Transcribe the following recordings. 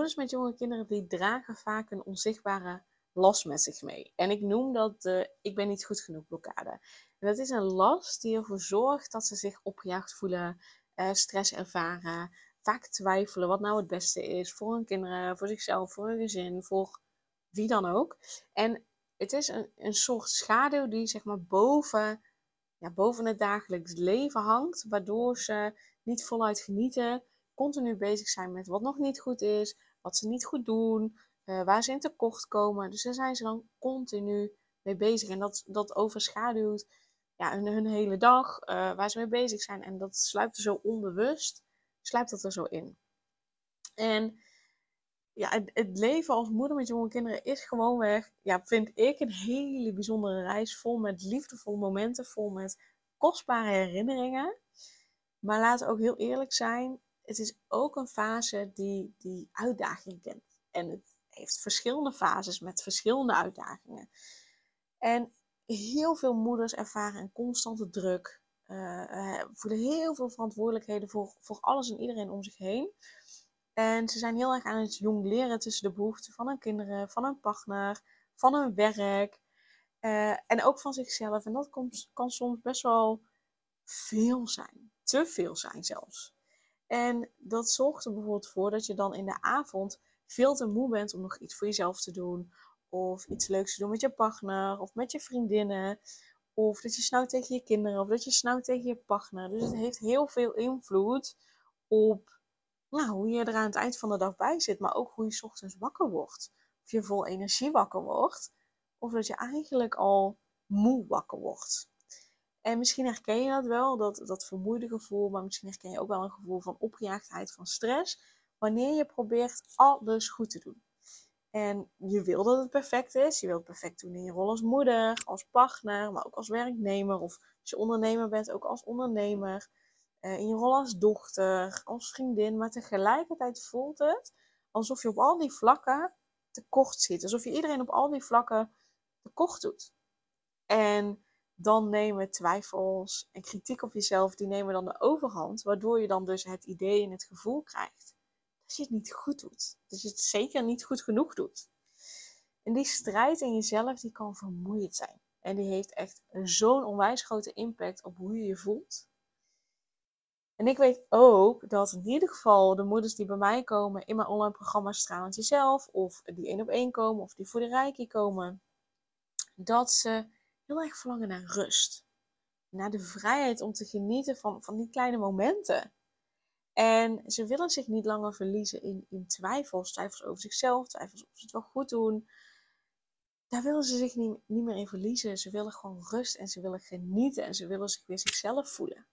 Moeders met jonge kinderen die dragen vaak een onzichtbare last met zich mee. En ik noem dat de ik ben niet goed genoeg blokkade. En dat is een last die ervoor zorgt dat ze zich opgejaagd voelen, eh, stress ervaren, vaak twijfelen wat nou het beste is voor hun kinderen, voor zichzelf, voor hun gezin, voor wie dan ook. En het is een, een soort schaduw die zeg maar boven, ja, boven het dagelijks leven hangt, waardoor ze niet voluit genieten, continu bezig zijn met wat nog niet goed is, wat ze niet goed doen, uh, waar ze in tekort komen. Dus daar zijn ze dan continu mee bezig. En dat, dat overschaduwt ja, hun, hele dag, uh, waar ze mee bezig zijn. En dat sluipt er zo onbewust, sluipt dat er zo in. En ja, het, het, leven als moeder met jonge kinderen is gewoonweg, ja, vind ik, een hele bijzondere reis. Vol met liefdevolle momenten, vol met kostbare herinneringen. Maar laten we ook heel eerlijk zijn, het is ook een fase die, die uitdaging kent. En het heeft verschillende fases met verschillende uitdagingen. En heel veel moeders ervaren een constante druk, uh, voelen heel veel verantwoordelijkheden voor, voor alles en iedereen om zich heen. En ze zijn heel erg aan het jong leren tussen de behoeften van hun kinderen, van hun partner, van hun werk uh, en ook van zichzelf. En dat komt, kan soms best wel veel zijn, te veel zijn zelfs. En dat zorgt er bijvoorbeeld voor dat je dan in de avond veel te moe bent om nog iets voor jezelf te doen. Of iets leuks te doen met je partner of met je vriendinnen. Of dat je snauwt tegen je kinderen of dat je snauwt tegen je partner. Dus het heeft heel veel invloed op nou, hoe je er aan het eind van de dag bij zit. Maar ook hoe je ochtends wakker wordt. Of je vol energie wakker wordt. Of dat je eigenlijk al moe wakker wordt. En misschien herken je dat wel, dat, dat vermoeide gevoel, maar misschien herken je ook wel een gevoel van opgejaagdheid, van stress, wanneer je probeert alles goed te doen. En je wil dat het perfect is, je wilt perfect doen in je rol als moeder, als partner, maar ook als werknemer, of als je ondernemer bent, ook als ondernemer, eh, in je rol als dochter, als vriendin, maar tegelijkertijd voelt het alsof je op al die vlakken tekort zit, alsof je iedereen op al die vlakken tekort doet. En dan nemen twijfels en kritiek op jezelf, die nemen dan de overhand, waardoor je dan dus het idee en het gevoel krijgt dat je het niet goed doet. Dat je het zeker niet goed genoeg doet. En die strijd in jezelf, die kan vermoeiend zijn. En die heeft echt zo'n onwijs grote impact op hoe je je voelt. En ik weet ook dat in ieder geval de moeders die bij mij komen in mijn online programma Stralend Jezelf, of die één op één komen, of die voor de Reiki komen, dat ze heel erg verlangen naar rust. Naar de vrijheid om te genieten van, van die kleine momenten. En ze willen zich niet langer verliezen in, in twijfels. Twijfels over zichzelf, twijfels of ze het wel goed doen. Daar willen ze zich niet, niet meer in verliezen. Ze willen gewoon rust en ze willen genieten en ze willen zich weer zichzelf voelen.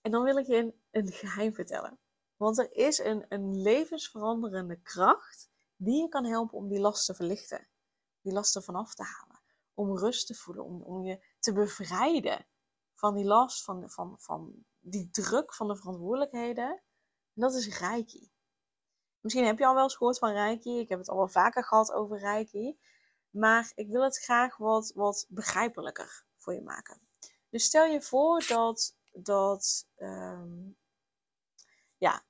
En dan wil ik je een, een geheim vertellen. Want er is een, een levensveranderende kracht die je kan helpen om die last te verlichten. Die lasten vanaf te halen om rust te voelen, om, om je te bevrijden van die last, van, van, van die druk van de verantwoordelijkheden. En dat is Reiki. Misschien heb je al wel eens gehoord van Reiki. Ik heb het al wel vaker gehad over Reiki. Maar ik wil het graag wat, wat begrijpelijker voor je maken. Dus stel je voor dat, dat um, ja,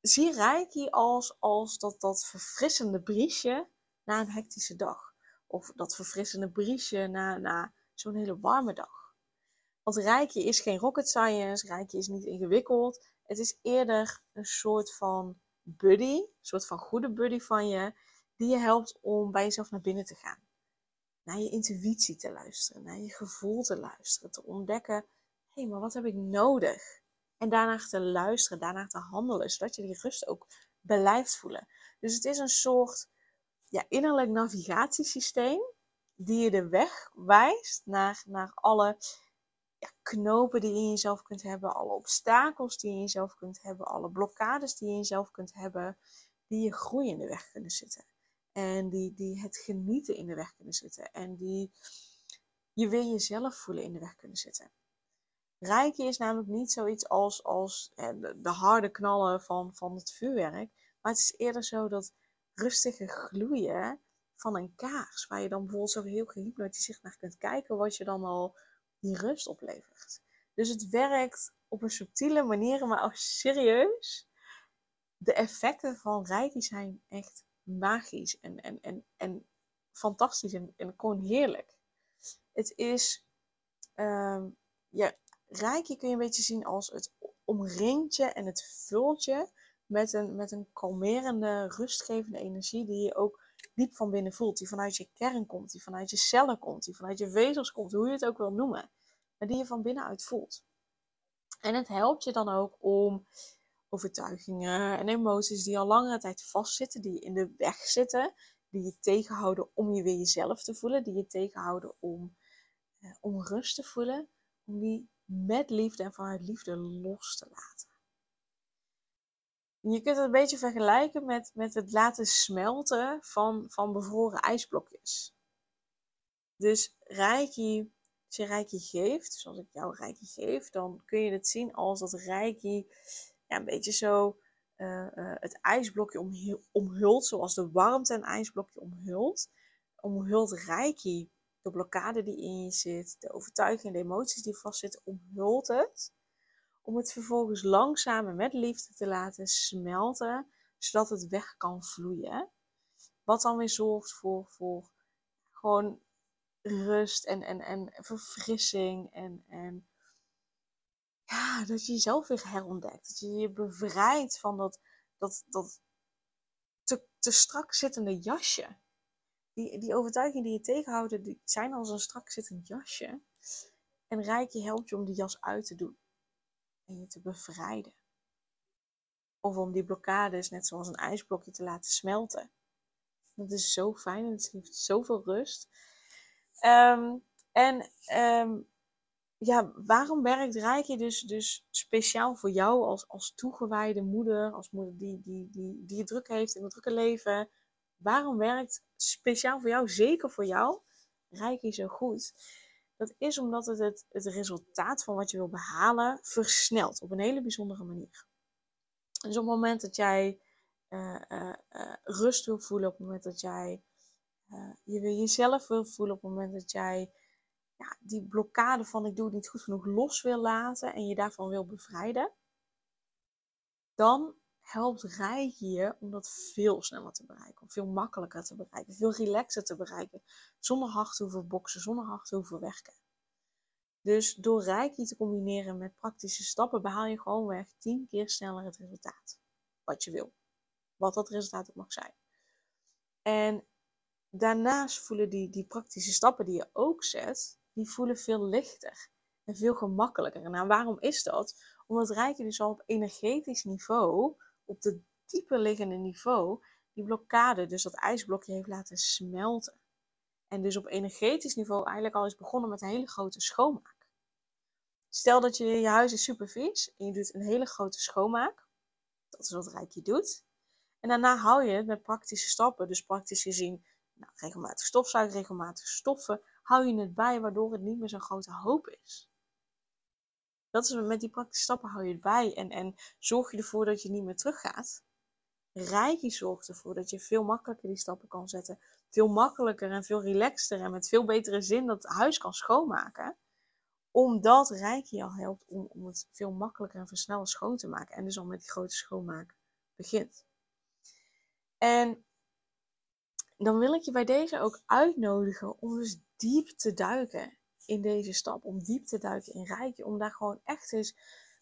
zie Reiki als, als dat, dat verfrissende briesje na een hectische dag. Of dat verfrissende briesje na, na zo'n hele warme dag. Want Rijkje is geen rocket science, Rijkje is niet ingewikkeld. Het is eerder een soort van buddy, een soort van goede buddy van je, die je helpt om bij jezelf naar binnen te gaan. Naar je intuïtie te luisteren, naar je gevoel te luisteren, te ontdekken, hé, hey, maar wat heb ik nodig? En daarna te luisteren, daarna te handelen, zodat je die rust ook blijft voelen. Dus het is een soort ja, innerlijk navigatiesysteem die je de weg wijst naar, naar alle ja, knopen die je in jezelf kunt hebben, alle obstakels die je in jezelf kunt hebben, alle blokkades die je in jezelf kunt hebben, die je groei in de weg kunnen zitten. En die, die het genieten in de weg kunnen zitten. En die je weer jezelf voelen in de weg kunnen zitten. Rijken is namelijk niet zoiets als, als de, de harde knallen van, van het vuurwerk. Maar het is eerder zo dat rustige gloeien van een kaars. Waar je dan bijvoorbeeld zo heel gehypnotiseerd naar kunt kijken. Wat je dan al die rust oplevert. Dus het werkt op een subtiele manier, maar ook serieus. De effecten van Reiki zijn echt magisch en, en, en, en fantastisch en, en gewoon heerlijk. Het is, um, ja, Reiki kun je een beetje zien als het omringtje en het vultje met een, met een kalmerende, rustgevende energie die je ook diep van binnen voelt. Die vanuit je kern komt, die vanuit je cellen komt, die vanuit je vezels komt, hoe je het ook wil noemen. Maar die je van binnenuit voelt. En het helpt je dan ook om overtuigingen en emoties die al langere tijd vastzitten, die in de weg zitten, die je tegenhouden om je weer jezelf te voelen, die je tegenhouden om, eh, om rust te voelen, om die met liefde en vanuit liefde los te laten. Je kunt het een beetje vergelijken met, met het laten smelten van, van bevroren ijsblokjes. Dus Reiki, als je Reiki geeft, zoals ik jou Reiki geef, dan kun je het zien als dat Reiki ja, een beetje zo uh, uh, het ijsblokje omhult, zoals de warmte een ijsblokje omhult. Omhult Reiki de blokkade die in je zit, de overtuiging, de emoties die vastzitten, omhult het. Om het vervolgens langzaam en met liefde te laten smelten, zodat het weg kan vloeien. Wat dan weer zorgt voor, voor gewoon rust en, en, en verfrissing en, en ja, dat je jezelf weer herontdekt. Dat je je bevrijdt van dat, dat, dat te, te strak zittende jasje. Die, die overtuigingen die je tegenhouden, die zijn als een strak zittend jasje. En Rijkje helpt je om die jas uit te doen. Je te bevrijden. Of om die blokkades, net zoals een ijsblokje, te laten smelten. Dat is zo fijn en het geeft zoveel rust. Ehm, en um, ja, waarom werkt Rijkje dus, dus speciaal voor jou als, als toegewijde moeder, als moeder die, die, die, die het druk heeft in het drukke leven? Waarom werkt speciaal voor jou, zeker voor jou, Rijkje zo goed? Dat is omdat het, het resultaat van wat je wil behalen versnelt op een hele bijzondere manier. Dus op het moment dat jij uh, uh, uh, rust wil voelen, op het moment dat jij je weer jezelf wil voelen, op het moment dat jij ja, die blokkade van ik doe het niet goed genoeg los wil laten en je daarvan wil bevrijden, dan helpt Reiki je om dat veel sneller te bereiken, om veel makkelijker te bereiken, veel relaxer te bereiken, zonder hard te hoeven boksen, zonder hard te hoeven werken. Dus door Reiki te combineren met praktische stappen behaal je gewoonweg tien keer sneller het resultaat. Wat je wil. Wat dat resultaat ook mag zijn. En daarnaast voelen die, die praktische stappen die je ook zet, die voelen veel lichter en veel gemakkelijker. Nou, waarom is dat? Omdat Reiki dus al op energetisch niveau, op de dieper liggende niveau, die blokkade, dus dat ijsblokje heeft laten smelten. En dus op energetisch niveau eigenlijk al is begonnen met een hele grote schoonmaak. Stel dat je je huis is super vies en je doet een hele grote schoonmaak. Dat is wat Reiki doet. En daarna hou je het met praktische stappen. Dus praktisch gezien nou, regelmatig stofzuigen, regelmatig stoffen, hou je het bij waardoor het niet meer zo'n grote hoop is. Dat is met die praktische stappen hou je het bij en, en zorg je ervoor dat je niet meer teruggaat. Reiki zorgt ervoor dat je veel makkelijker die stappen kan zetten. Veel makkelijker en veel relaxter en met veel betere zin dat huis kan schoonmaken. Omdat Reiki al helpt om, om het veel makkelijker en versneller schoon te maken. En dus al met die grote schoonmaak begint. En dan wil ik je bij deze ook uitnodigen om dus diep te duiken in deze stap. Om diep te duiken in Rijkje. Om daar gewoon echt eens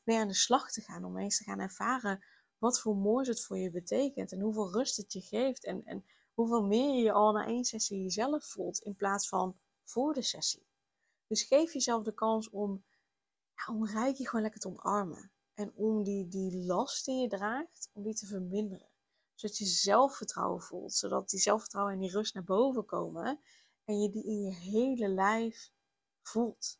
mee aan de slag te gaan. Om eens te gaan ervaren wat voor moois het voor je betekent. En hoeveel rust het je geeft. En, en hoeveel meer je al na één sessie jezelf voelt. In plaats van voor de sessie. Dus geef jezelf de kans om, ja, om gewoon lekker te omarmen. En om die, die last die je draagt, om die te verminderen zodat je zelfvertrouwen voelt. Zodat die zelfvertrouwen en die rust naar boven komen. En je die in je hele lijf voelt.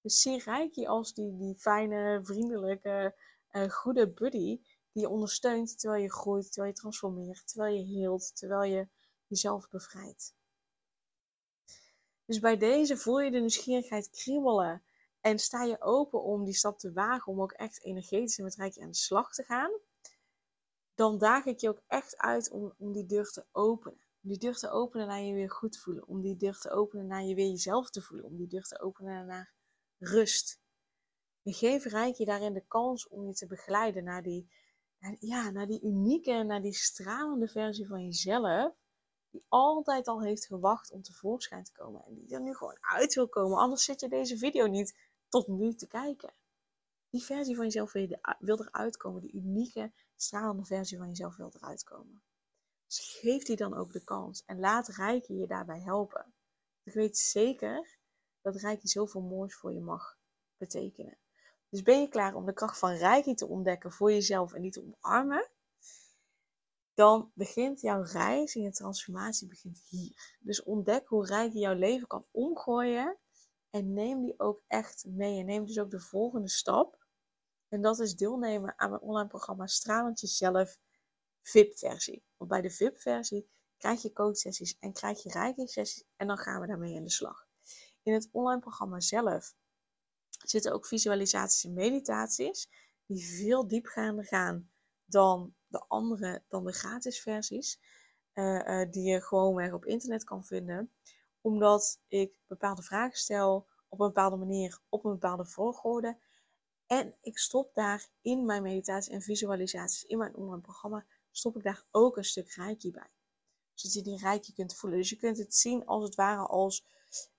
Dus zie Reiki als die, die fijne, vriendelijke, uh, goede buddy. die je ondersteunt terwijl je groeit, terwijl je transformeert, terwijl je heelt, terwijl je jezelf bevrijdt. Dus bij deze voel je de nieuwsgierigheid kriebelen en sta je open om die stap te wagen, om ook echt energetisch en met rijkje aan de slag te gaan. Dan daag ik je ook echt uit om, om die deur te openen. Om die deur te openen naar je weer goed voelen. Om die deur te openen naar je weer jezelf te voelen. Om die deur te openen naar rust. En geef Rijkje daarin de kans om je te begeleiden naar die, ja, naar die unieke, naar die stralende versie van jezelf die altijd al heeft gewacht om tevoorschijn te komen. En die er nu gewoon uit wil komen. Anders zit je deze video niet tot nu te kijken. Die versie van jezelf wil, je wil eruit komen. Die unieke, stralende versie van jezelf wil eruit komen. Dus geef die dan ook de kans. En laat Rijke je daarbij helpen. Ik weet zeker dat Rijke zoveel moois voor je mag betekenen. Dus ben je klaar om de kracht van Rijke te ontdekken voor jezelf en die te omarmen? dan begint jouw reis en je transformatie begint hier. Dus ontdek hoe je jouw leven kan omgooien en neem die ook echt mee. En neem dus ook de volgende stap. En dat is deelnemen aan mijn online programma Stralend Jezelf VIP-versie. Want bij de VIP-versie krijg je coachsessies en krijg je rijke sessies en dan gaan we daarmee aan de slag. In het online programma zelf zitten ook visualisaties en meditaties die veel diepgaander gaan dan de andere, dan de gratis versies. Uh, uh, die je gewoonweg op internet kan vinden. Omdat ik bepaalde vragen stel op een bepaalde manier, op een bepaalde volgorde. En ik stop daar in mijn meditatie en visualisaties, in mijn online programma, stop ik daar ook een stuk rijkje bij. Zodat je die rijkje kunt voelen. Dus je kunt het zien als het ware als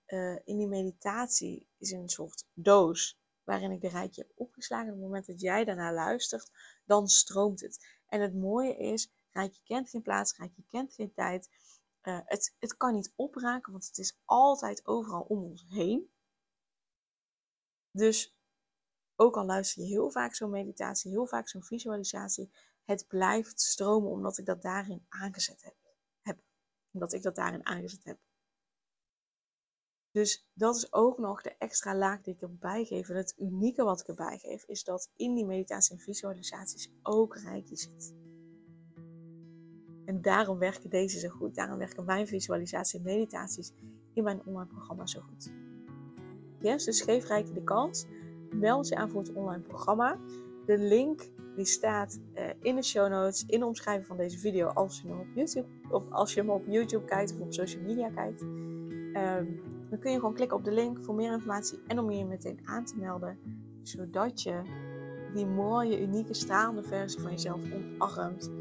uh, in die meditatie is een soort doos waarin ik de rijkje heb opgeslagen. Op het moment dat jij daarnaar luistert, dan stroomt het. En het mooie is, rijkje kent geen plaats, rijkje kent geen tijd. Uh, het, het kan niet opraken, want het is altijd overal om ons heen. Dus ook al luister je heel vaak zo'n meditatie, heel vaak zo'n visualisatie, het blijft stromen omdat ik dat daarin aangezet heb. heb. Omdat ik dat daarin aangezet heb. Dus dat is ook nog de extra laag die ik erbij geef. En het unieke wat ik erbij geef, is dat in die meditatie en visualisaties ook rijkje zit. En daarom werken deze zo goed. Daarom werken mijn visualisatie en meditaties in mijn online programma zo goed. Yes, dus geef Rijkje de kans. Meld je aan voor het online programma. De link die staat uh, in de show notes, in de omschrijving van deze video, als je hem op YouTube, of als je hem op YouTube kijkt of op social media kijkt. Um, dan kun je gewoon klikken op de link voor meer informatie en om je meteen aan te melden. Zodat je die mooie, unieke, stralende versie van jezelf omarmt.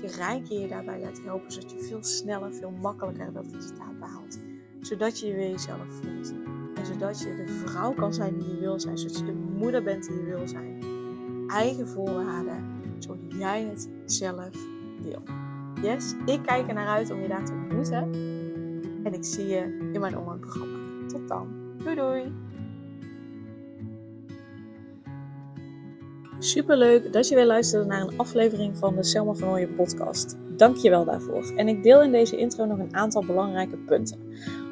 Je rijk je daarbij laat helpen, zodat je veel sneller, veel makkelijker dat resultaat behaalt. Zodat je je weer jezelf voelt. En zodat je de vrouw kan zijn die je wil zijn. Zodat je de moeder bent die je wil zijn. Eigen voorwaarden, zoals jij het zelf wil. Yes, ik kijk er naar uit om je daar te ontmoeten. En ik zie je in mijn online programma. Tot dan. Doei doei. Superleuk dat je weer luisterde naar een aflevering van de Selma van Ooyen podcast. Dank je wel daarvoor. En ik deel in deze intro nog een aantal belangrijke punten.